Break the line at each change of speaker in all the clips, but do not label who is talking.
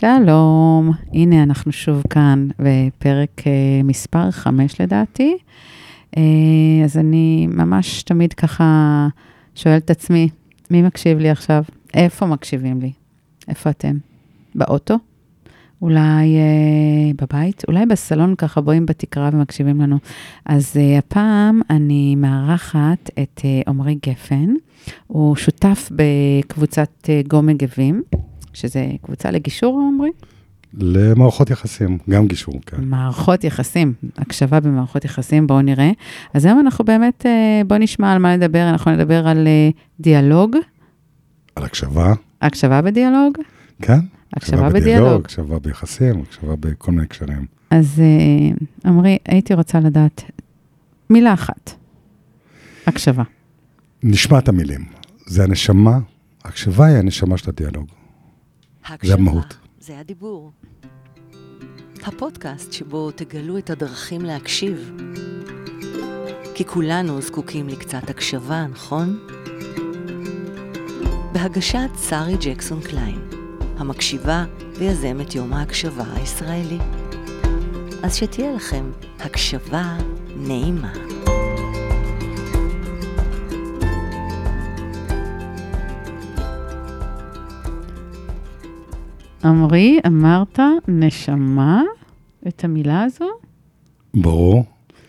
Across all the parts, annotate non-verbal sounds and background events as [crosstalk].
שלום, הנה אנחנו שוב כאן בפרק uh, מספר 5 לדעתי. Uh, אז אני ממש תמיד ככה שואלת את עצמי, מי מקשיב לי עכשיו? איפה מקשיבים לי? איפה אתם? באוטו? אולי uh, בבית? אולי בסלון ככה בואים בתקרה ומקשיבים לנו. אז uh, הפעם אני מארחת את עמרי uh, גפן, הוא שותף בקבוצת uh, גו מגבים. שזה קבוצה לגישור, עמרי?
למערכות יחסים, גם גישור, כן.
מערכות יחסים, הקשבה במערכות יחסים, בואו נראה. אז היום אנחנו באמת, אה, בואו נשמע על מה לדבר, אנחנו נדבר על אה, דיאלוג.
על הקשבה.
הקשבה בדיאלוג?
כן.
הקשבה בדיאלוג.
הקשבה ביחסים, הקשבה בכל מיני קשרים.
אז אה, עמרי, הייתי רוצה לדעת מילה אחת, הקשבה.
נשמע המילים. זה הנשמה, הקשבה היא הנשמה של הדיאלוג.
זה המהות. זה הדיבור. הפודקאסט שבו תגלו את הדרכים להקשיב. כי כולנו זקוקים לקצת הקשבה, נכון? בהגשת שרי ג'קסון קליין, המקשיבה ויזמת יום ההקשבה הישראלי. אז שתהיה לכם הקשבה נעימה.
עמרי, אמרת נשמה, את המילה הזו?
ברור.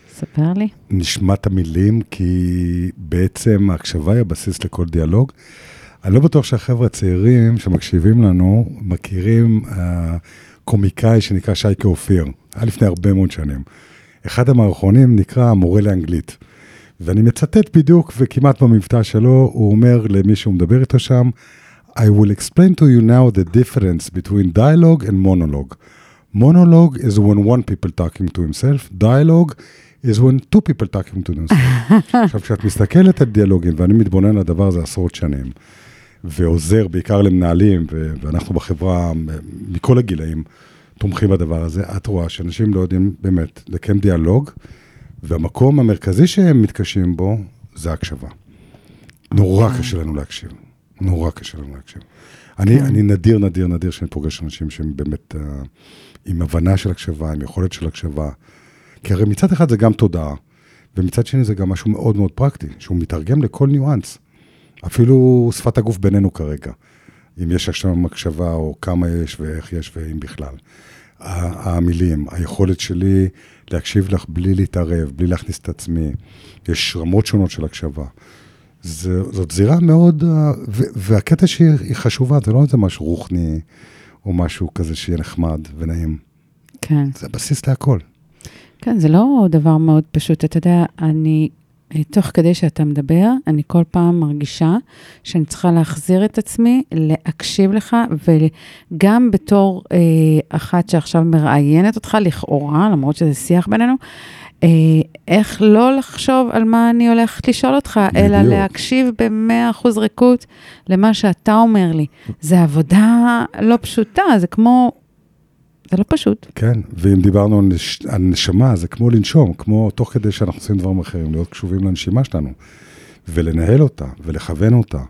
ספר לי.
נשמת המילים, כי בעצם ההקשבה היא הבסיס לכל דיאלוג. אני לא בטוח שהחבר'ה הצעירים שמקשיבים לנו מכירים uh, קומיקאי שנקרא שייקה אופיר, היה לפני הרבה מאוד שנים. אחד המערכונים נקרא המורה לאנגלית. ואני מצטט בדיוק, וכמעט במבטא שלו, הוא אומר למי שהוא מדבר איתו שם, I will explain to you now the difference between dialogue and monologue. Monologue is when one people talking to himself, dialogue is when two people talking to themselves. [laughs] עכשיו, כשאת מסתכלת על דיאלוגים, ואני מתבונן על הדבר הזה עשרות שנים, ועוזר בעיקר למנהלים, ואנחנו בחברה, מכל הגילאים, תומכים בדבר הזה, את רואה שאנשים לא יודעים באמת לקיים דיאלוג, והמקום המרכזי שהם מתקשים בו, זה הקשבה. נורא. קשה לנו להקשיב. נורא קשה לנו להקשיב. אני, כן. אני נדיר, נדיר, נדיר שאני פוגש אנשים שהם באמת uh, עם הבנה של הקשבה, עם יכולת של הקשבה. כי הרי מצד אחד זה גם תודעה, ומצד שני זה גם משהו מאוד מאוד פרקטי, שהוא מתרגם לכל ניואנס. אפילו שפת הגוף בינינו כרגע, אם יש עכשיו הקשבה, או כמה יש ואיך יש ואם בכלל. המילים, היכולת שלי להקשיב לך בלי להתערב, בלי להכניס את עצמי. יש רמות שונות של הקשבה. זה, זאת זירה מאוד, אה, והקטע שהיא חשובה, זה לא איזה משהו רוחני, או משהו כזה שיהיה נחמד ונעים.
כן.
זה בסיס להכל.
כן, זה לא דבר מאוד פשוט. אתה יודע, אני, אה, תוך כדי שאתה מדבר, אני כל פעם מרגישה שאני צריכה להחזיר את עצמי, להקשיב לך, וגם בתור אה, אחת שעכשיו מראיינת אותך, לכאורה, למרות שזה שיח בינינו, איך לא לחשוב על מה אני הולכת לשאול אותך, בדיוק. אלא להקשיב ב-100% ריקות למה שאתה אומר לי. זה עבודה לא פשוטה, זה כמו... זה לא פשוט.
כן, ואם דיברנו על, נש... על נשמה, זה כמו לנשום, כמו תוך כדי שאנחנו עושים דברים אחרים, להיות קשובים לנשימה שלנו, ולנהל אותה, ולכוון אותה.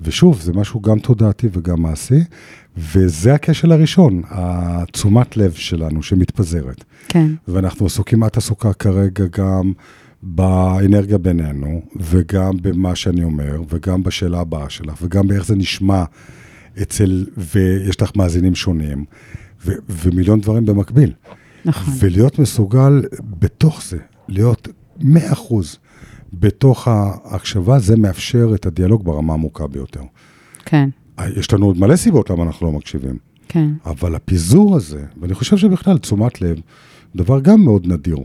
ושוב, זה משהו גם תודעתי וגם מעשי, וזה הכשל הראשון, התשומת לב שלנו שמתפזרת.
כן.
ואנחנו עסוקים, את עסוקה כרגע גם באנרגיה בינינו, וגם במה שאני אומר, וגם בשאלה הבאה שלך, וגם באיך זה נשמע אצל, ויש לך מאזינים שונים, ו- ומיליון דברים במקביל.
נכון.
ולהיות מסוגל בתוך זה, להיות 100 אחוז בתוך ההקשבה, זה מאפשר את הדיאלוג ברמה עמוקה ביותר.
כן.
יש לנו עוד מלא סיבות למה אנחנו לא מקשיבים.
כן.
אבל הפיזור הזה, ואני חושב שבכלל תשומת לב, דבר גם מאוד נדיר.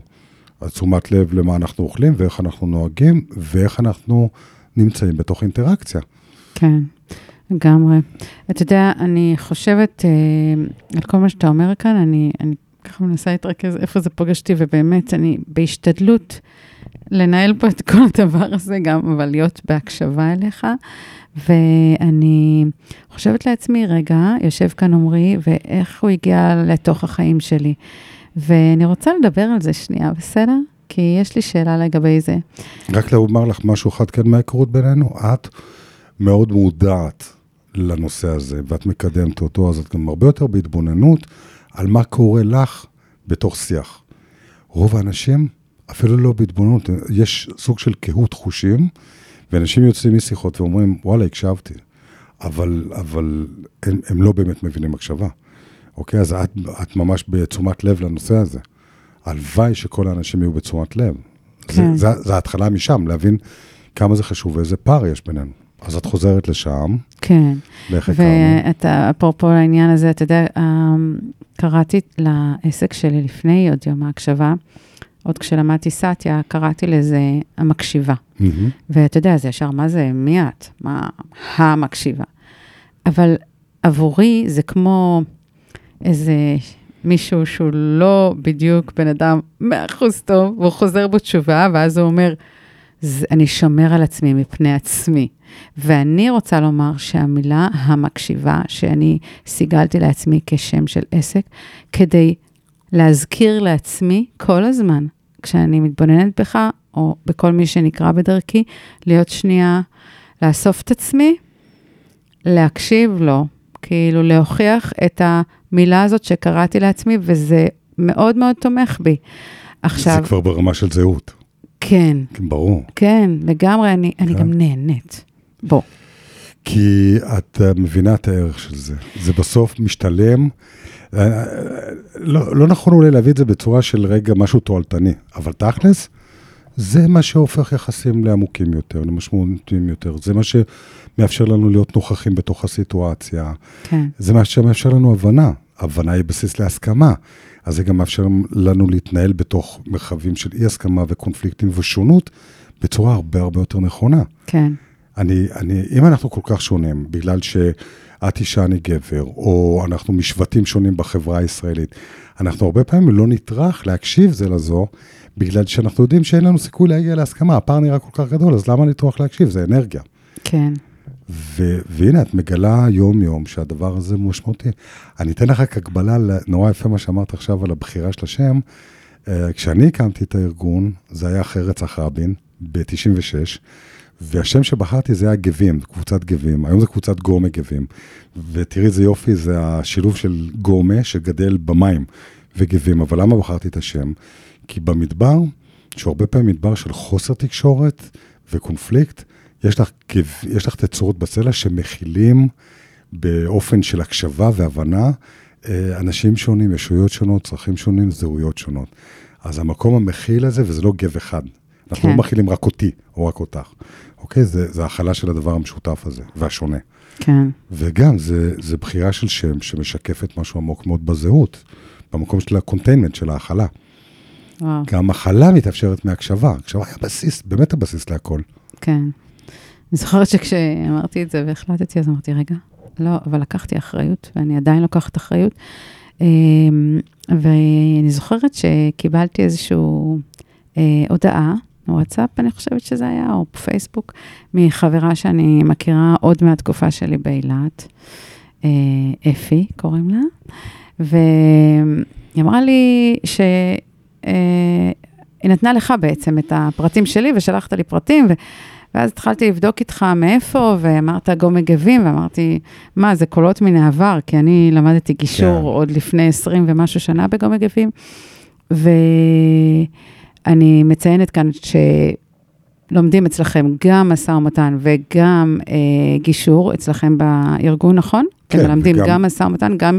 תשומת לב למה אנחנו אוכלים ואיך אנחנו נוהגים ואיך אנחנו נמצאים בתוך אינטראקציה.
כן, לגמרי. אתה יודע, אני חושבת אה, על כל מה שאתה אומר כאן, אני, אני ככה מנסה להתרכז איפה זה פוגש אותי, ובאמת, אני בהשתדלות לנהל פה את כל הדבר הזה גם, אבל להיות בהקשבה אליך. ואני חושבת לעצמי, רגע, יושב כאן עמרי, ואיך הוא הגיע לתוך החיים שלי. ואני רוצה לדבר על זה שנייה, בסדר? כי יש לי שאלה לגבי זה.
רק לומר לך משהו אחד כאן מההיכרות בינינו, את מאוד מודעת לנושא הזה, ואת מקדמת אותו, אז את גם הרבה יותר בהתבוננות על מה קורה לך בתוך שיח. רוב האנשים אפילו לא בהתבוננות, יש סוג של קהות חושים, ואנשים יוצאים משיחות ואומרים, וואלה, הקשבתי, אבל, אבל הם, הם לא באמת מבינים הקשבה. אוקיי? אז את, את ממש בתשומת לב לנושא הזה. הלוואי שכל האנשים יהיו בתשומת לב. כן. זה, זה, זה ההתחלה משם, להבין כמה זה חשוב ואיזה פער יש בינינו. אז את חוזרת לשם.
כן. ואתה, אפרופו לעניין הזה, אתה יודע, אמ, קראתי לעסק שלי לפני עוד יום ההקשבה, עוד כשלמדתי סאטיה, קראתי לזה המקשיבה. Mm-hmm. ואתה יודע, זה ישר, מה זה, מי את? מה המקשיבה? אבל עבורי זה כמו איזה מישהו שהוא לא בדיוק בן אדם מאה אחוז טוב, והוא חוזר בתשובה, ואז הוא אומר, אני שומר על עצמי מפני עצמי. ואני רוצה לומר שהמילה המקשיבה, שאני סיגלתי לעצמי כשם של עסק, כדי להזכיר לעצמי כל הזמן, כשאני מתבוננת בך, או בכל מי שנקרא בדרכי, להיות שנייה, לאסוף את עצמי, להקשיב לו, כאילו להוכיח את המילה הזאת שקראתי לעצמי, וזה מאוד מאוד תומך בי.
עכשיו... זה כבר ברמה של זהות.
כן.
כן, ברור.
כן, לגמרי, אני, כן. אני גם נהנית. בוא.
כי את מבינה את הערך של זה. זה בסוף משתלם. לא, לא נכון אולי להביא את זה בצורה של רגע משהו תועלתני, אבל תכלס, זה מה שהופך יחסים לעמוקים יותר, למשמעותיים יותר. זה מה שמאפשר לנו להיות נוכחים בתוך הסיטואציה. כן. זה מה שמאפשר לנו הבנה. הבנה היא בסיס להסכמה. אז זה גם מאפשר לנו להתנהל בתוך מרחבים של אי-הסכמה וקונפליקטים ושונות בצורה הרבה הרבה יותר נכונה.
כן.
אני, אני, אם אנחנו כל כך שונים, בגלל שאת אישה, אני גבר, או אנחנו משבטים שונים בחברה הישראלית, אנחנו הרבה פעמים לא נטרח להקשיב זה לזו, בגלל שאנחנו יודעים שאין לנו סיכוי להגיע להסכמה, הפער נראה כל כך גדול, אז למה לטרוח להקשיב? זה אנרגיה.
כן.
ו- והנה, את מגלה יום-יום שהדבר הזה משמעותי. אני אתן לך רק הקבלה, נורא יפה מה שאמרת עכשיו על הבחירה של השם. Uh, כשאני הקמתי את הארגון, זה היה אחרי רצח רבין, ב-96, והשם שבחרתי זה היה גבים, קבוצת גבים. היום זה קבוצת גורמה גבים. ותראי איזה יופי, זה השילוב של גורמה שגדל במים וגבים. אבל למה בחרתי את השם? כי במדבר, שהוא הרבה פעמים מדבר של חוסר תקשורת וקונפליקט, יש לך, יש לך תצורות בסלע שמכילים באופן של הקשבה והבנה אה, אנשים שונים, ישויות שונות, צרכים שונים, זהויות שונות. אז המקום המכיל הזה, וזה לא גב אחד. אנחנו לא כן. לא מכילים רק אותי או רק אותך. אוקיי? זה, זה הכלה של הדבר המשותף הזה, והשונה.
כן.
וגם, זה, זה בחירה של שם שמשקפת משהו עמוק מאוד בזהות, במקום של ה containment, של ההכלה. וואו. גם הכלה מתאפשרת מהקשבה. הקשבה היא הבסיס, באמת הבסיס להכל.
כן. אני זוכרת שכשאמרתי את זה והחלטתי, אז אמרתי, רגע, לא, אבל לקחתי אחריות, ואני עדיין לוקחת אחריות. אמ, ואני זוכרת שקיבלתי איזושהי אה, הודעה, וואטסאפ, אני חושבת שזה היה, או פייסבוק, מחברה שאני מכירה עוד מהתקופה שלי באילת, אה, אפי קוראים לה, והיא אמרה לי שהיא אה, נתנה לך בעצם את הפרטים שלי, ושלחת לי פרטים, ו... ואז התחלתי לבדוק איתך מאיפה, ואמרת גו מגבים, ואמרתי, מה, זה קולות מן העבר, כי אני למדתי גישור. כן. עוד לפני 20 ומשהו שנה בגו מגבים, ואני מציינת כאן שלומדים אצלכם גם משא ומתן וגם אה, גישור אצלכם בארגון, נכון? כן, אתם מלמדים וגם... גם משא ומתן, גם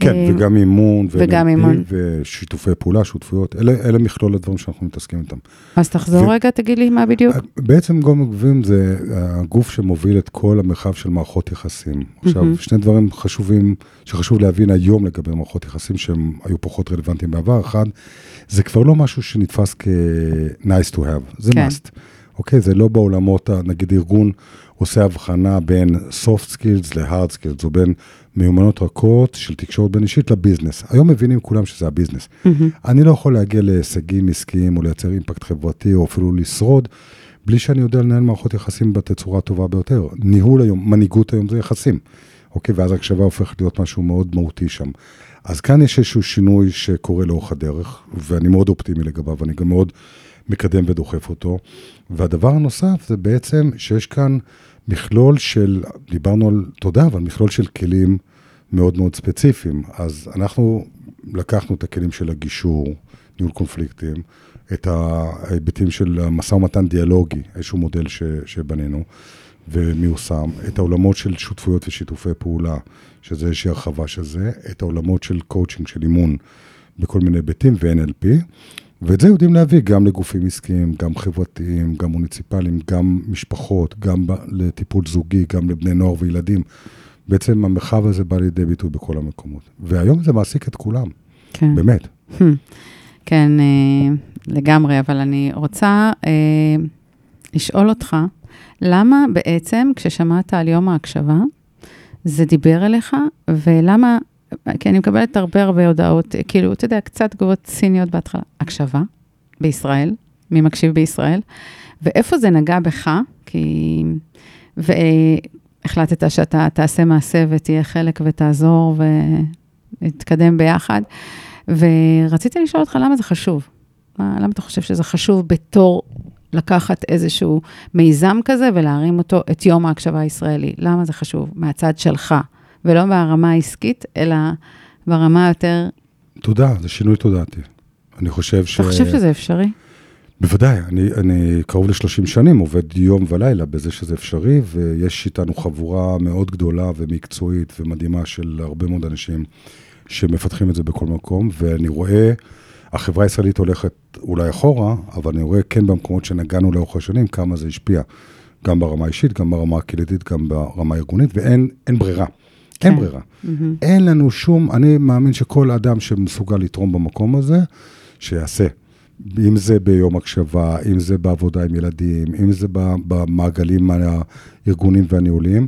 כן, אה, וגם אימון, וגם אימון. ושיתופי פעולה, שותפויות, אלה, אלה מכלול הדברים שאנחנו מתעסקים איתם.
אז תחזור ו... רגע, תגיד לי מה בדיוק. אה,
בעצם גורם מגבים זה הגוף שמוביל את כל המרחב של מערכות יחסים. עכשיו, mm-hmm. שני דברים חשובים, שחשוב להבין היום לגבי מערכות יחסים שהם היו פחות רלוונטיים בעבר. אחד, זה כבר לא משהו שנתפס כ-nice to have, זה כן. must. אוקיי? זה לא בעולמות, נגיד ארגון עושה הבחנה בין soft skills ל-hard skills, או בין מיומנות רכות של תקשורת בין אישית לביזנס. היום מבינים כולם שזה הביזנס. Mm-hmm. אני לא יכול להגיע להישגים עסקיים או לייצר אימפקט חברתי או אפילו לשרוד, בלי שאני יודע לנהל מערכות יחסים בתצורה הטובה ביותר. ניהול היום, מנהיגות היום זה יחסים. אוקיי, ואז הקשבה הופכת להיות משהו מאוד מהותי שם. אז כאן יש איזשהו שינוי שקורה לאורך הדרך, ואני מאוד אופטימי לגביו, אני גם מאוד מקדם ודוחף אותו. והדבר הנוסף זה בעצם שיש כאן מכלול של, דיברנו על תודה, אבל מכלול של כלים מאוד מאוד ספציפיים. אז אנחנו לקחנו את הכלים של הגישור, ניהול קונפליקטים, את ההיבטים של משא ומתן דיאלוגי, איזשהו מודל ש, שבנינו ומיושם, את העולמות של שותפויות ושיתופי פעולה, שזה איזושהי הרחבה של זה, את העולמות של קואוצ'ינג, של אימון בכל מיני היבטים ו-NLP, ואת זה יודעים להביא גם לגופים עסקיים, גם חברתיים, גם מוניציפליים, גם משפחות, גם לטיפול זוגי, גם לבני נוער וילדים. בעצם המרחב הזה בא לידי ביטוי בכל המקומות. והיום זה מעסיק את כולם, כן. באמת. Hmm.
כן, אה, לגמרי, אבל אני רוצה אה, לשאול אותך, למה בעצם כששמעת על יום ההקשבה, זה דיבר אליך, ולמה, כי אני מקבלת הרבה הרבה הודעות, כאילו, אתה יודע, קצת תגובות ציניות בהתחלה. הקשבה בישראל, מי מקשיב בישראל, ואיפה זה נגע בך, כי... והחלטת שאתה תעשה מעשה ותהיה חלק ותעזור ונתקדם ביחד. ורציתי לשאול אותך למה זה חשוב. מה, למה אתה חושב שזה חשוב בתור לקחת איזשהו מיזם כזה ולהרים אותו את יום ההקשבה הישראלי? למה זה חשוב? מהצד שלך, ולא ברמה העסקית, אלא ברמה היותר...
תודה, זה שינוי תודעתי. אני חושב ש...
אתה חושב שזה אפשרי?
בוודאי, אני, אני קרוב ל-30 שנים עובד יום ולילה בזה שזה אפשרי, ויש איתנו חבורה מאוד גדולה ומקצועית ומדהימה של הרבה מאוד אנשים שמפתחים את זה בכל מקום, ואני רואה, החברה הישראלית הולכת אולי אחורה, אבל אני רואה כן במקומות שנגענו לאורך השנים, כמה זה השפיע, גם ברמה האישית, גם ברמה הקהילתית, גם ברמה הארגונית, ואין ברירה. כן. אין ברירה. Mm-hmm. אין לנו שום, אני מאמין שכל אדם שמסוגל לתרום במקום הזה, שיעשה. אם זה ביום הקשבה, אם זה בעבודה עם ילדים, אם זה במעגלים הארגונים והניהוליים,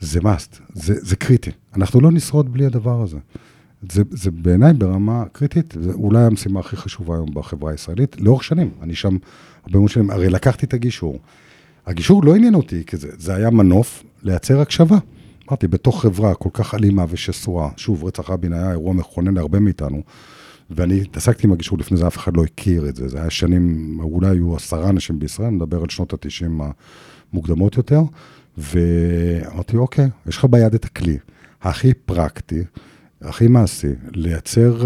זה must, זה, זה קריטי. אנחנו לא נשרוד בלי הדבר הזה. זה, זה בעיניי ברמה קריטית, זה אולי המשימה הכי חשובה היום בחברה הישראלית, לאורך שנים, אני שם הרבה מאוד שנים, הרי לקחתי את הגישור. הגישור לא עניין אותי, כי זה, זה היה מנוף לייצר הקשבה. אמרתי, בתוך חברה כל כך אלימה ושסועה, שוב, רצח רבין היה אירוע מכונן להרבה מאיתנו, ואני התעסקתי עם הגישור לפני זה, אף אחד לא הכיר את זה, זה היה שנים, אולי היו עשרה אנשים בישראל, נדבר על שנות ה-90 המוקדמות יותר, ואמרתי, אוקיי, יש לך ביד את הכלי הכי פרקטי, הכי מעשי, לייצר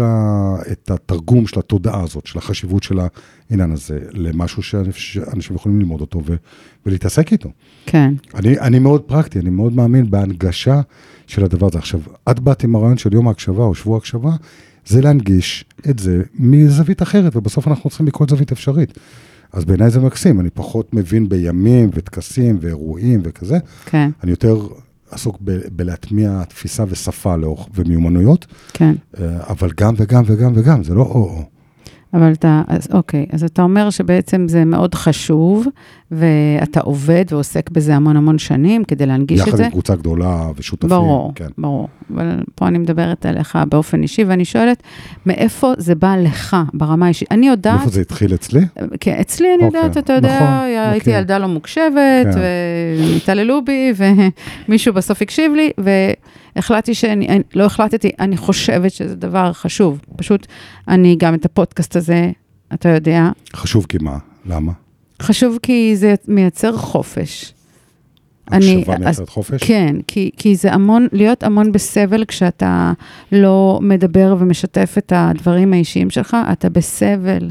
את התרגום של התודעה הזאת, של החשיבות של העניין הזה, למשהו שאנשים יכולים ללמוד אותו ו, ולהתעסק איתו.
כן.
אני, אני מאוד פרקטי, אני מאוד מאמין בהנגשה של הדבר הזה. עכשיו, את באת עם הרעיון של יום ההקשבה או שבוע ההקשבה, זה להנגיש את זה מזווית אחרת, ובסוף אנחנו צריכים מכל זווית אפשרית. אז בעיניי זה מקסים, אני פחות מבין בימים וטקסים ואירועים וכזה. כן. אני יותר עסוק ב- בלהטמיע תפיסה ושפה לאורך, ומיומנויות.
כן.
אה, אבל גם וגם וגם וגם, זה לא או-או.
אבל אתה, אז אוקיי, אז אתה אומר שבעצם זה מאוד חשוב, ואתה עובד ועוסק בזה המון המון שנים כדי להנגיש את זה.
יחד עם קבוצה גדולה ושותפים.
ברור, כן. ברור. אבל פה אני מדברת עליך באופן אישי, ואני שואלת, מאיפה זה בא לך ברמה האישית? אני יודעת...
מאיפה זה התחיל אצלי?
כן, אצלי אני אוקיי, יודעת, אתה יודע, נכון, הייתי מכיר. ילדה לא מוקשבת, כן. והתעללו בי, [laughs] ומישהו בסוף הקשיב לי, ו... החלטתי שאני, אני, לא החלטתי, אני חושבת שזה דבר חשוב. פשוט, אני גם את הפודקאסט הזה, אתה יודע.
חשוב כי מה? למה?
חשוב כי זה מייצר חופש.
הקשבה מייצרת חופש?
כן, כי, כי זה המון, להיות המון בסבל כשאתה לא מדבר ומשתף את הדברים האישיים שלך, אתה בסבל.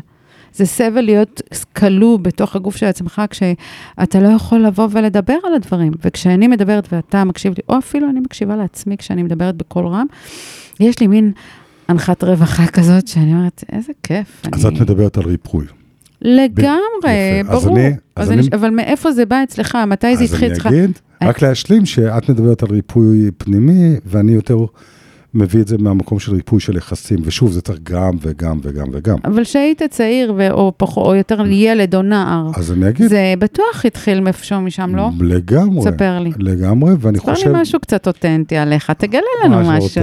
זה סבל להיות כלוא בתוך הגוף של עצמך, כשאתה לא יכול לבוא ולדבר על הדברים. וכשאני מדברת ואתה מקשיב לי, או אפילו אני מקשיבה לעצמי כשאני מדברת בקול רם, יש לי מין אנחת רווחה כזאת, שאני אומרת, איזה כיף.
אז אני... את מדברת על ריפוי.
לגמרי, ברור. אז אני, אז אני, אני... אבל מאיפה זה בא אצלך? מתי זה התחיל
אצלך? אז אני אגיד, רק להשלים שאת מדברת על ריפוי פנימי, ואני יותר מביא את זה מהמקום של ריפוי של יחסים, ושוב, זה צריך גם וגם וגם וגם.
אבל כשהיית צעיר, ו- או, פח, או יותר ילד או נער,
אז אני אגיד...
זה בטוח התחיל מאיפשהו משם, לא?
לגמרי.
ספר לי.
לגמרי, ואני
ספר
חושב...
ספר לי משהו קצת אותנטי עליך, תגלה לנו משהו.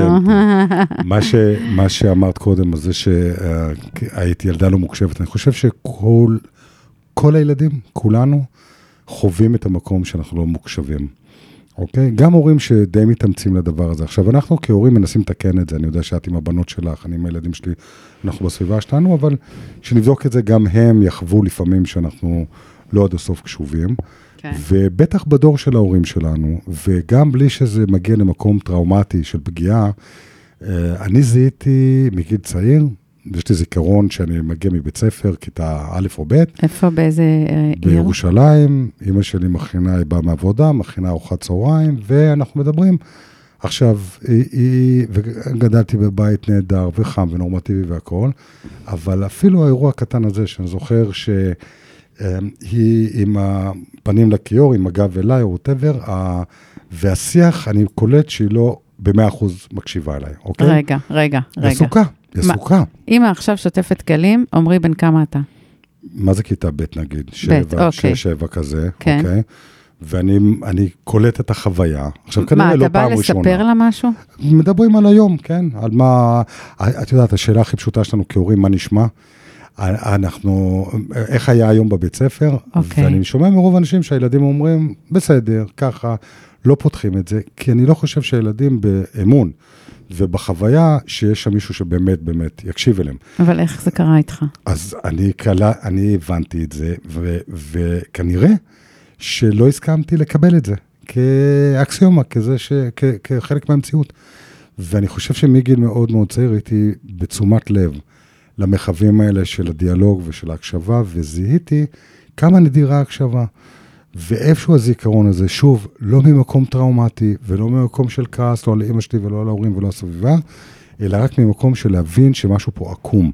[laughs]
מה, ש... מה שאמרת קודם, זה שהייתי ילדה לא מוקשבת, אני חושב שכל כל הילדים, כולנו, חווים את המקום שאנחנו לא מוקשבים. אוקיי? גם הורים שדי מתאמצים לדבר הזה. עכשיו, אנחנו כהורים מנסים לתקן את זה, אני יודע שאת עם הבנות שלך, אני עם הילדים שלי, אנחנו בסביבה שלנו, אבל כשנבדוק את זה, גם הם יחוו לפעמים שאנחנו לא עד הסוף קשובים.
כן.
ובטח בדור של ההורים שלנו, וגם בלי שזה מגיע למקום טראומטי של פגיעה, אה, אני זיהיתי מגיל צעיר, יש לי זיכרון שאני מגיע מבית ספר, כיתה א' או ב',
איפה, באיזה אה, עיר?
בירושלים, אימא שלי מכינה, היא באה מעבודה, מכינה ארוחת צהריים, ואנחנו מדברים. עכשיו, היא, היא, וגדלתי בבית נהדר וחם ונורמטיבי והכול, אבל אפילו האירוע הקטן הזה, שאני זוכר שהיא עם הפנים לכיור, עם הגב אליי, או ווטאבר, והשיח, אני קולט שהיא לא במאה אחוז מקשיבה אליי, אוקיי?
רגע, רגע, רגע.
עסוקה,
מה?
עסוקה.
אמא עכשיו שוטפת כלים, עמרי, בן כמה אתה?
מה זה כיתה ב' נגיד? שבע,
אוקיי.
שש, שבע כזה,
כן.
אוקיי? ואני אני קולט את החוויה. עכשיו,
מה,
כנראה לא
אתה בא
פעם ראשונה.
לספר לה משהו?
מדברים על היום, כן? על מה... את יודעת, השאלה הכי פשוטה שלנו כהורים, מה נשמע? אנחנו, איך היה היום בבית ספר?
אוקיי.
ואני שומע מרוב האנשים שהילדים אומרים, בסדר, ככה, לא פותחים את זה, כי אני לא חושב שהילדים באמון ובחוויה שיש שם מישהו שבאמת באמת יקשיב אליהם.
אבל איך זה קרה איתך?
אז אני, קלה, אני הבנתי את זה, ו, וכנראה שלא הסכמתי לקבל את זה כאקסיומה, כזה ש, כ, כחלק מהמציאות. ואני חושב שמגיל מאוד מאוד צעיר הייתי בתשומת לב למרחבים האלה של הדיאלוג ושל ההקשבה, וזיהיתי כמה נדירה ההקשבה. ואיפשהו הזיכרון הזה, שוב, לא ממקום טראומטי ולא ממקום של כעס, לא על אמא שלי ולא על ההורים ולא על הסביבה, אלא רק ממקום של להבין שמשהו פה עקום,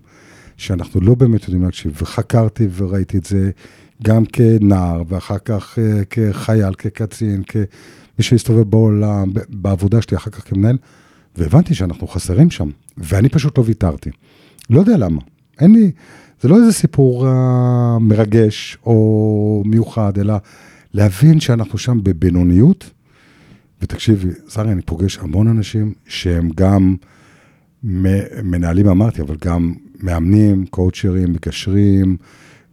שאנחנו לא באמת יודעים להקשיב. וחקרתי וראיתי את זה גם כנער, ואחר כך אה, כחייל, כקצין, כמי שהסתובב בעולם, בעבודה שלי, אחר כך כמנהל, והבנתי שאנחנו חסרים שם, ואני פשוט לא ויתרתי. לא יודע למה. אין לי, זה לא איזה סיפור uh, מרגש או מיוחד, אלא להבין שאנחנו שם בבינוניות. ותקשיבי, שרי, אני פוגש המון אנשים שהם גם מנהלים, אמרתי, אבל גם מאמנים, קואוצ'רים, מגשרים,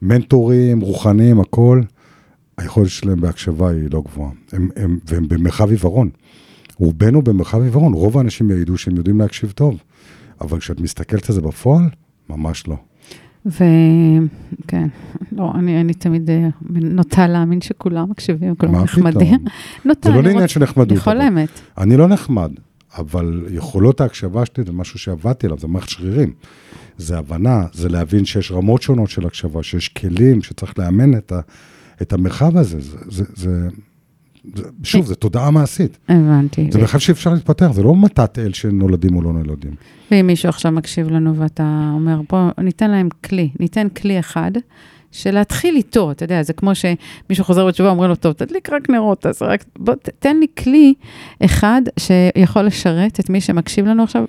מנטורים, רוחניים, הכל. היכולת שלהם בהקשבה היא לא גבוהה. הם, הם, והם במרחב עיוורון. רובנו במרחב עיוורון, רוב האנשים יעידו שהם יודעים להקשיב טוב, אבל כשאת מסתכלת על זה בפועל, ממש לא.
וכן, לא, אני, אני תמיד אה, נוטה להאמין שכולם מקשיבים, כולם נחמדים. [laughs] נוטה,
זה לא לעניין
רוצ-
של נחמדות. אבל.
חולמת.
אני לא נחמד, אבל יכולות ההקשבה שלי זה משהו שעבדתי עליו, זה מערכת שרירים. זה הבנה, זה להבין שיש רמות שונות של הקשבה, שיש כלים, שצריך לאמן את, ה, את המרחב הזה. זה, זה, זה, זה, שוב, זו תודעה מעשית.
הבנתי.
זה מרחב שאפשר להתפתח, זה לא מתת אל שנולדים או לא נולדים.
ואם מישהו עכשיו מקשיב לנו ואתה אומר, בוא ניתן להם כלי, ניתן כלי אחד, שלהתחיל איתו, אתה יודע, זה כמו שמישהו חוזר בתשובה, אומרים לו, טוב, תדליק רק נרות, אז רק, בוא, תן לי כלי אחד שיכול לשרת את מי שמקשיב לנו עכשיו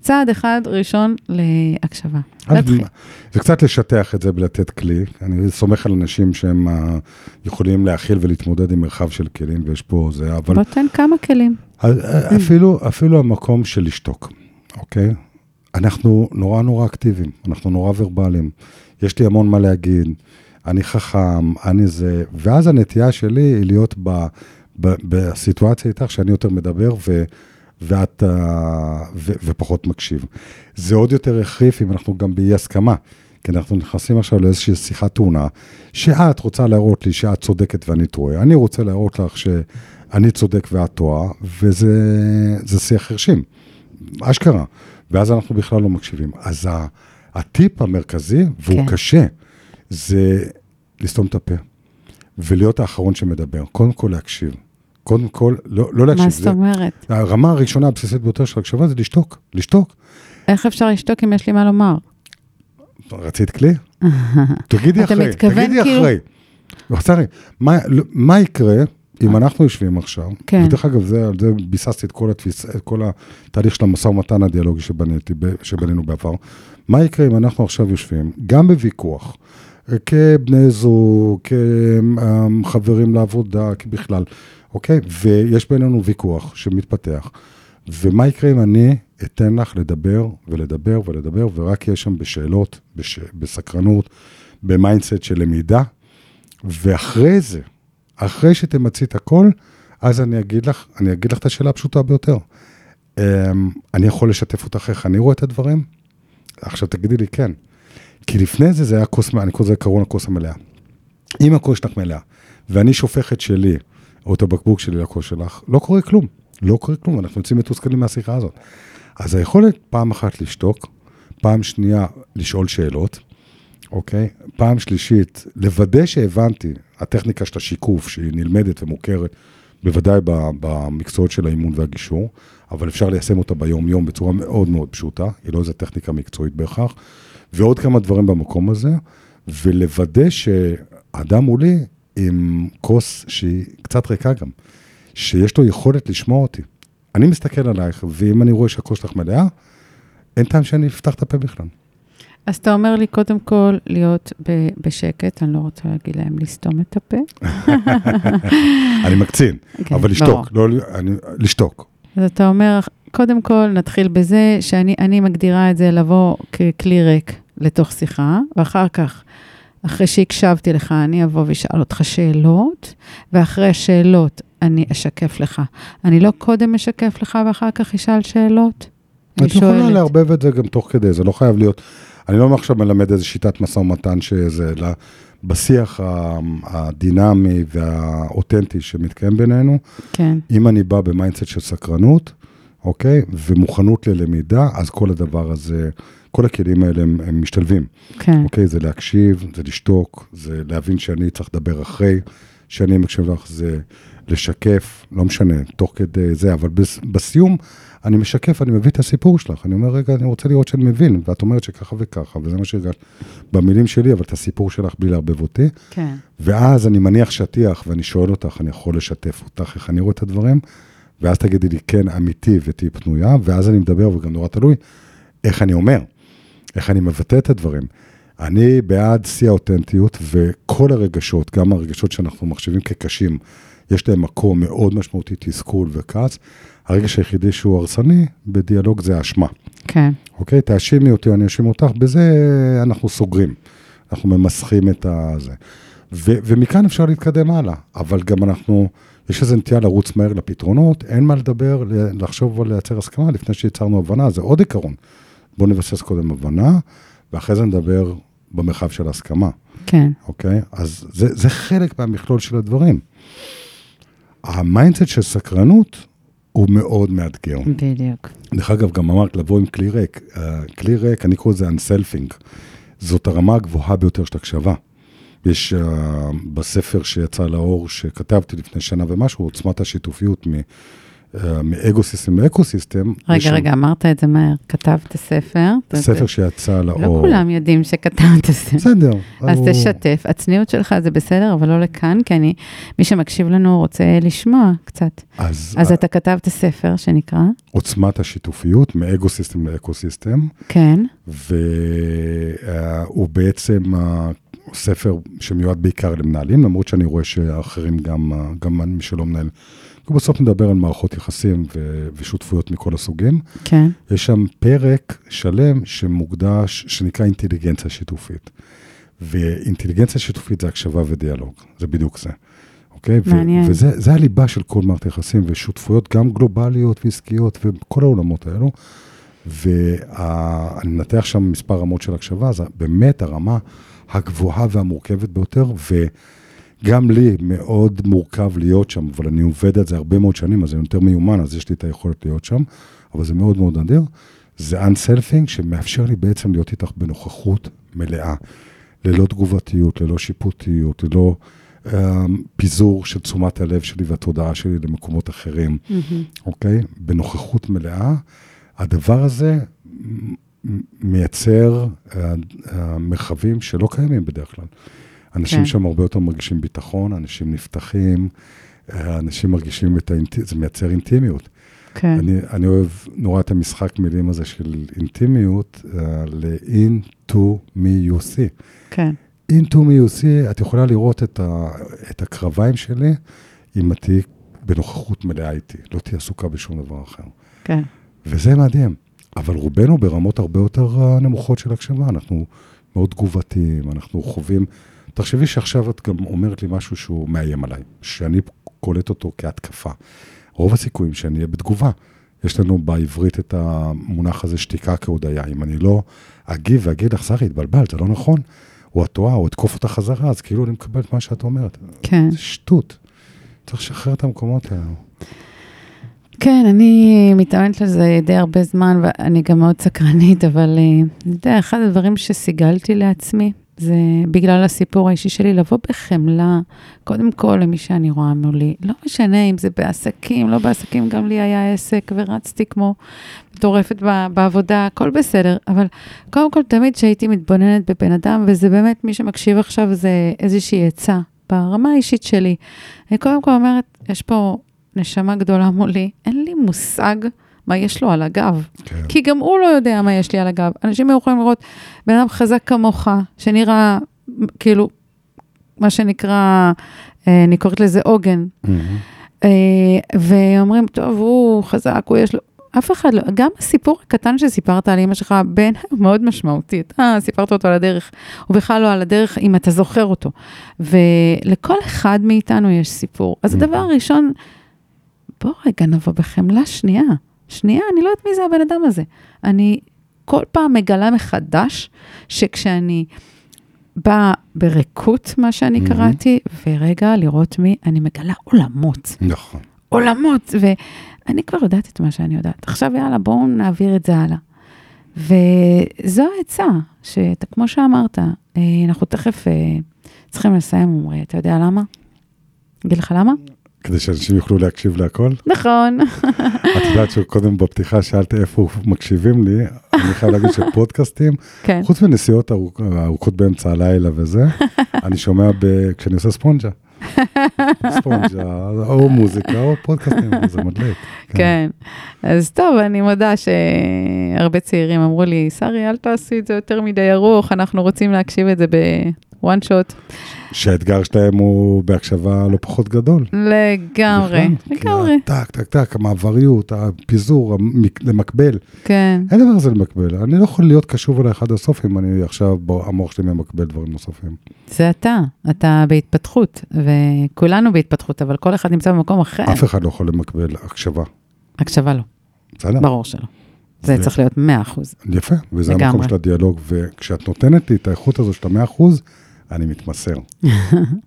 בצעד אחד ראשון להקשבה. להתחיל.
זה קצת לשטח את זה ולתת כלי. אני סומך על אנשים שהם אה, יכולים להכיל ולהתמודד עם מרחב של כלים, ויש פה זה, אבל
בוא תן כמה כלים.
אז, אה, אפילו, אפילו המקום של לשתוק, אוקיי? אנחנו נורא נורא אקטיביים, אנחנו נורא ורבליים. יש לי המון מה להגיד, אני חכם, אני זה, ואז הנטייה שלי היא להיות ב, ב, בסיטואציה איתך שאני יותר מדבר ו, ואת, אה, ו, ופחות מקשיב. זה עוד יותר החריף אם אנחנו גם באי הסכמה. כי אנחנו נכנסים עכשיו לאיזושהי שיחת תאונה, שאת רוצה להראות לי שאת צודקת ואני טועה, אני רוצה להראות לך שאני צודק ואת טועה, וזה זה שיח חרשים, אשכרה. ואז אנחנו בכלל לא מקשיבים. אז ה- הטיפ המרכזי, והוא.
כן.
קשה, זה לסתום את הפה, ולהיות האחרון שמדבר. קודם כל להקשיב. קודם כל, לא, לא להקשיב.
מה זאת אומרת?
הרמה הראשונה הבסיסית ביותר של הקשבה זה לשתוק, לשתוק.
איך אפשר לשתוק אם יש לי מה לומר?
רצית כלי? תגידי [laughs] אחרי, תגידי
כאילו-
אחרי. לא, שרי, מה, לא, מה יקרה אם אנחנו יושבים עכשיו,
כן.
ודרך אגב, זה, על זה ביססתי את כל, התפיס, את כל התהליך של המשא ומתן הדיאלוגי שבניתי, שבנינו בעבר, מה יקרה אם אנחנו עכשיו יושבים, גם בוויכוח, אה, כבני זוג, כחברים לעבודה, כבכלל, אוקיי? ויש בינינו ויכוח שמתפתח. ומה יקרה אם אני אתן לך לדבר ולדבר ולדבר, ורק יהיה שם בשאלות, בש... בסקרנות, ב mindset של למידה, ואחרי זה, אחרי שתמצי את הכל, אז אני אגיד לך, אני אגיד לך את השאלה הפשוטה ביותר. אמ, אני יכול לשתף אותך איך אני רואה את הדברים? עכשיו תגידי לי כן. כי לפני זה זה היה כוס, אני קורא לזה עקרון הכוס המלאה. אם הכוס שלך מלאה, ואני שופך את שלי, או את הבקבוק שלי לכוס שלך, לא קורה כלום. לא קורה כלום, אנחנו יוצאים מתוסכלים מהשיחה הזאת. אז היכולת פעם אחת לשתוק, פעם שנייה לשאול שאלות, אוקיי? פעם שלישית, לוודא שהבנתי, הטכניקה של השיקוף, שהיא נלמדת ומוכרת, בוודאי במקצועות של האימון והגישור, אבל אפשר ליישם אותה ביום-יום בצורה מאוד מאוד פשוטה, היא לא איזו טכניקה מקצועית בהכרח, ועוד כמה דברים במקום הזה, ולוודא שאדם מולי עם כוס שהיא קצת ריקה גם, שיש לו יכולת לשמוע אותי. אני מסתכל עלייך, ואם אני רואה שהכוס שלך מלאה, אין טעם שאני אפתח את הפה בכלל.
אז אתה אומר לי, קודם כל, להיות בשקט, אני לא רוצה להגיד להם לסתום את הפה. [laughs]
אני מקצין, כן, אבל לשתוק, לא, אני, לשתוק.
אז אתה אומר, קודם כל, נתחיל בזה שאני מגדירה את זה לבוא ככלי ריק לתוך שיחה, ואחר כך, אחרי שהקשבתי לך, אני אבוא ואשאל אותך שאלות, ואחרי השאלות אני אשקף לך. אני לא קודם אשקף לך ואחר כך אשאל שאלות?
את יכולה לערבב את זה גם תוך כדי, זה לא חייב להיות... אני לא עכשיו מלמד איזה שיטת משא ומתן שזה, אלא בשיח הדינמי והאותנטי שמתקיים בינינו,
כן.
אם אני בא ב mindset של סקרנות, אוקיי, ומוכנות ללמידה, אז כל הדבר הזה, כל הכלים האלה הם, הם משתלבים.
כן.
אוקיי, זה להקשיב, זה לשתוק, זה להבין שאני צריך לדבר אחרי שאני מקשיב לך, זה לשקף, לא משנה, תוך כדי זה, אבל בסיום אני משקף, אני מביא את הסיפור שלך. אני אומר, רגע, אני רוצה לראות שאני מבין, ואת אומרת שככה וככה, וזה מה שהרגשת במילים שלי, אבל את הסיפור שלך בלי לערבב אותי.
כן.
ואז אני מניח שטיח, ואני שואל אותך, אני יכול לשתף אותך, איך אני רואה את הדברים, ואז תגידי לי, כן, אמיתי ותהיי פנויה, ואז אני מדבר, וגם נורא תלוי, איך אני אומר, איך אני מבטא את הדברים. אני בעד שיא האותנטיות, וכל הרגשות, גם הרגשות שאנחנו מחשיבים כקשים, יש להם מקום מאוד משמעותי, תסכול וכעס. הרגש היחידי שהוא הרסני בדיאלוג זה האשמה.
כן.
אוקיי? תאשימי אותי, אני אאשים אותך, בזה אנחנו סוגרים. אנחנו ממסכים את הזה. ו- ומכאן אפשר להתקדם הלאה, אבל גם אנחנו, יש איזו נטייה לרוץ מהר לפתרונות, אין מה לדבר, לחשוב על לייצר הסכמה לפני שיצרנו הבנה, זה עוד עיקרון. בואו נבסס קודם הבנה, ואחרי זה נדבר במרחב של הסכמה.
כן.
אוקיי? אז זה, זה חלק מהמכלול של הדברים. ה mindset של סקרנות הוא מאוד מאתגר.
בדיוק.
דרך אגב, גם אמרת לבוא עם כלי ריק. אה, כלי ריק, אני קורא לזה unselfing. זאת הרמה הגבוהה ביותר של הקשבה. יש אה, בספר שיצא לאור, שכתבתי לפני שנה ומשהו, עוצמת השיתופיות מ ego-system ל ecosystem.
רגע, רגע, אמרת את זה מהר. כתבת ספר.
ספר שיצא לאור.
לא כולם יודעים שכתבת ספר.
בסדר.
אז תשתף. הצניעות שלך זה בסדר, אבל לא לכאן, כי אני, מי שמקשיב לנו רוצה לשמוע קצת.
אז...
אז אתה כתבת ספר שנקרא?
עוצמת השיתופיות, מאגו-סיסטם לאקו-סיסטם.
כן.
והוא בעצם ספר שמיועד בעיקר למנהלים, למרות שאני רואה שאחרים, גם, גם מי שלא מנהל, כי בסוף נדבר על מערכות יחסים ו- ושותפויות מכל הסוגים.
כן.
יש שם פרק שלם שמוקדש, שנקרא אינטליגנציה שיתופית. ואינטליגנציה שיתופית זה הקשבה ודיאלוג, זה בדיוק זה. אוקיי?
מעניין.
ו- וזה הליבה של כל מערכת יחסים, ושותפויות גם גלובליות ועסקיות וכל העולמות האלו. ואני מנתח שם מספר רמות של הקשבה, זה באמת הרמה הגבוהה והמורכבת ביותר, ו... גם לי מאוד מורכב להיות שם, אבל אני עובד על זה הרבה מאוד שנים, אז אני יותר מיומן, אז יש לי את היכולת להיות שם, אבל זה מאוד מאוד נדיר. זה אנסלפינג שמאפשר לי בעצם להיות איתך בנוכחות מלאה, ללא תגובתיות, ללא שיפוטיות, ללא um, פיזור של תשומת הלב שלי והתודעה שלי למקומות אחרים, mm-hmm. אוקיי? בנוכחות מלאה. הדבר הזה מייצר uh, uh, מרחבים שלא קיימים בדרך כלל. אנשים כן. שם הרבה יותר מרגישים ביטחון, אנשים נפתחים, אנשים מרגישים את האינטימיות, זה מייצר אינטימיות.
כן.
אני, אני אוהב נורא את המשחק מילים הזה של אינטימיות, uh, ל-in to me you see.
כן.
in to me you see, את יכולה לראות את, ה, את הקרביים שלי, אם את תהיי בנוכחות מלאה איתי, לא תהיי עסוקה בשום דבר אחר.
כן.
וזה מדהים. אבל רובנו ברמות הרבה יותר אה, נמוכות של הקשבה, אנחנו מאוד תגובתיים, אנחנו חווים... תחשבי שעכשיו את גם אומרת לי משהו שהוא מאיים עליי, שאני קולט אותו כהתקפה. רוב הסיכויים שאני אהיה בתגובה. יש לנו בעברית את המונח הזה שתיקה כהודיה. אם אני לא אגיב ואגיד לך, שרי, התבלבלת, זה לא נכון, או את טועה, או אתקוף אותה חזרה, אז כאילו אני מקבל את מה שאת אומרת.
כן.
זה שטות. צריך לשחרר את המקומות האלו.
כן, אני מתאמנת לזה די הרבה זמן, ואני גם מאוד סקרנית, אבל אה, אתה יודע, אחד הדברים שסיגלתי לעצמי, זה בגלל הסיפור האישי שלי, לבוא בחמלה, קודם כל למי שאני רואה מולי. לא משנה אם זה בעסקים, לא בעסקים, גם לי היה עסק ורצתי כמו מטורפת בעבודה, הכל בסדר, אבל קודם כל, תמיד כשהייתי מתבוננת בבן אדם, וזה באמת, מי שמקשיב עכשיו זה איזושהי עצה, ברמה האישית שלי. אני קודם כל אומרת, יש פה נשמה גדולה מולי, אין לי מושג מה יש לו על הגב.
כן.
כי גם הוא לא יודע מה יש לי על הגב. אנשים יכולים לראות בן אדם חזק כמוך, שנראה כאילו, מה שנקרא, אה, אני קוראת לזה עוגן. אה, ואומרים, טוב, הוא חזק, הוא יש לו... אף אחד לא, גם הסיפור הקטן שסיפרת על אמא שלך, בעיניי הוא מאוד משמעותי. אתה סיפרת אותו על הדרך, הוא בכלל לא על הדרך, אם אתה זוכר אותו. ולכל אחד מאיתנו יש סיפור. אז הדבר הראשון, בוא רגע נבוא בחמלה שנייה. שנייה, אני לא יודעת מי זה הבן אדם הזה. אני כל פעם מגלה מחדש שכשאני באה בריקות, מה שאני
Mhm.
קראתי, ורגע לראות מי, אני מגלה עולמות.
נכון.
עולמות, ואני כבר יודעת את מה שאני יודעת. עכשיו יאללה, בואו נעביר את זה הלאה. וזו העצה, שכמו שאמרת, אה, אנחנו תכף אה, צריכים לסיים, עמרי, אתה יודע למה? אגיד לך למה?
כדי שאנשים יוכלו להקשיב להכל.
נכון.
את יודעת שקודם בפתיחה שאלת איפה מקשיבים לי, אני חייב להגיד שפודקאסטים,
כן.
חוץ מנסיעות ארוכ- ארוכות באמצע הלילה וזה, אני שומע ב- כשאני עושה ספונג'ה. ספונג'ה, או מוזיקה או פודקאסטים, זה מדליק.
כן. אז טוב, אני מודה שהרבה צעירים אמרו לי, שרי, אל תעשי את זה יותר מדי ארוך, אנחנו רוצים להקשיב את זה בוואן שוט.
שהאתגר שלהם הוא בהקשבה לא פחות גדול.
לגמרי,
נכון?
לגמרי,
הטק, טק, טק, המעבריות, הפיזור, למקבל.
כן.
אין דבר כזה למקבל. אני לא יכול להיות קשוב אליי עד הסוף אם אני עכשיו, המוח שלי ממקבל דברים נוספים.
זה אתה, אתה בהתפתחות, וכולנו בהתפתחות, אבל כל אחד נמצא במקום אחר.
אף אחד לא יכול למקבל הקשבה.
הקשבה לא,
בסדר?
ברור שלא. זה
ו-
צריך להיות 100 אחוז.
יפה, וזה
לגמרי.
המקום של הדיאלוג, וכשאת נותנת לי את האיכות הזו של המאה אחוז, אני מתמסר. [laughs]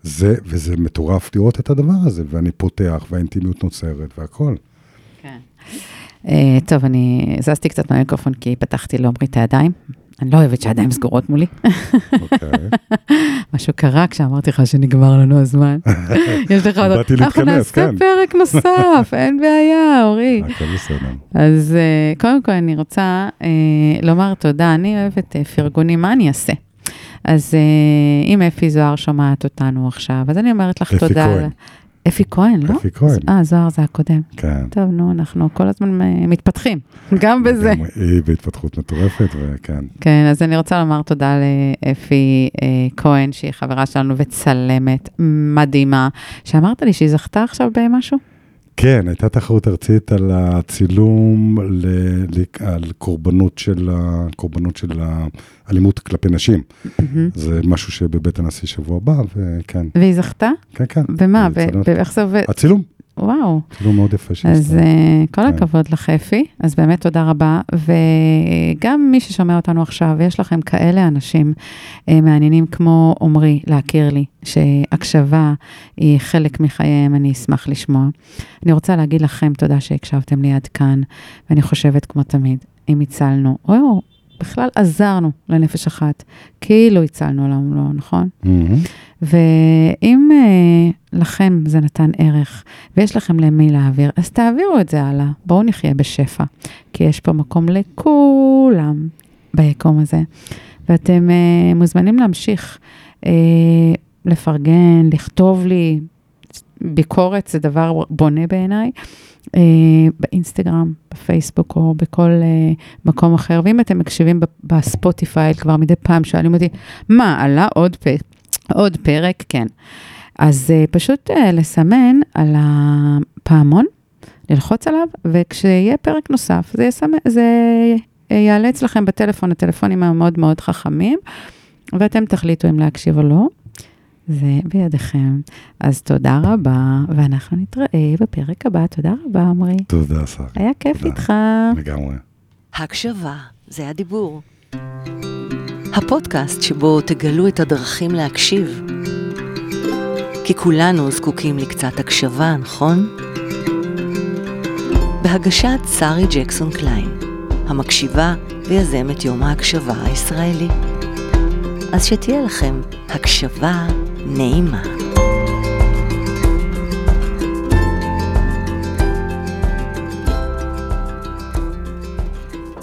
זה, וזה מטורף לראות את הדבר הזה, ואני פותח, והאינטימיות נוצרת, והכל.
כן. אה, טוב, אני זזתי קצת מהמיקרופון כי פתחתי לעומרי את הידיים. אני לא אוהבת שהידיים סגורות מולי.
אוקיי. [laughs]
משהו קרה כשאמרתי לך שנגמר לנו הזמן. [laughs] יש לך עוד...
באתי
אנחנו
להתכנס,
נעשה
כן.
פרק נוסף, אין בעיה, אורי.
הכל בסדר.
אז אה, קודם כל אני רוצה אה, לומר תודה, אני אוהבת פרגונים, מה אני אעשה? אז אה, אם אפי זוהר שומעת אותנו עכשיו, אז אני אומרת לך
אפי
תודה.
כהן.
על- אפי כהן, לא?
אפי כהן.
אה, זוהר זה הקודם.
כן.
טוב, נו, אנחנו כל הזמן אה, מתפתחים, גם בזה.
גם היא בהתפתחות מטורפת, וכן.
כן, אז אני רוצה לומר תודה לאפי אה, כהן, שהיא חברה שלנו וצלמת מדהימה, שאמרת לי שהיא זכתה עכשיו במשהו?
כן, הייתה תחרות ארצית על הצילום ל, ל, על קורבנות של, קורבנות של האלימות כלפי נשים.
מהמם.
זה משהו שבבית הנשיא שבוע הבא, וכן,
והיא זכתה?
כן, כן.
במה? ב- ב- איך זה עובד?
הצילום,
וואו.
צילום מאוד יפה שהיא
אז uh, כל
כן.
הכבוד לך, אפי. אז באמת תודה רבה. וגם מי ששומע אותנו עכשיו, יש לכם כאלה אנשים uh, מעניינים כמו עמרי, להכיר לי, שהקשבה היא חלק מחייהם, אני אשמח לשמוע. אני רוצה להגיד לכם תודה שהקשבתם לי עד כאן, ואני חושבת, כמו תמיד, אם הצלנו, או בכלל עזרנו לנפש אחת, כאילו הצלנו עולם ומלואו, נכון?
מהמם.
ואם uh, לכם זה נתן ערך ויש לכם למי להעביר, אז תעבירו את זה הלאה. בואו נחיה בשפע, כי יש פה מקום לכולם ביקום הזה. ואתם uh, מוזמנים להמשיך uh, לפרגן, לכתוב לי. ביקורת זה דבר בונה בעיניי, uh, באינסטגרם, בפייסבוק או בכל uh, מקום אחר. ואם אתם מקשיבים בספוטיפיי, כבר מדי פעם שואלים אותי, מה, עלה עוד פרק? עוד פרק, כן. אז uh, פשוט uh, לסמן על הפעמון, ללחוץ עליו, וכשיהיה פרק נוסף, זה, יסמן, זה יעלה אצלכם בטלפון, הטלפונים המאוד מאוד חכמים, ואתם תחליטו אם להקשיב או לא. זה בידיכם. אז תודה רבה, ואנחנו נתראה בפרק הבא. תודה רבה, עמרי.
תודה, שרי.
היה כיף
תודה.
איתך.
לגמרי.
הקשבה, זה הדיבור. הפודקאסט שבו תגלו את הדרכים להקשיב. כי כולנו זקוקים לקצת הקשבה, נכון? בהגשת שרי ג'קסון קליין, המקשיבה ויזמת יום ההקשבה הישראלי. אז שתהיה לכם הקשבה נעימה.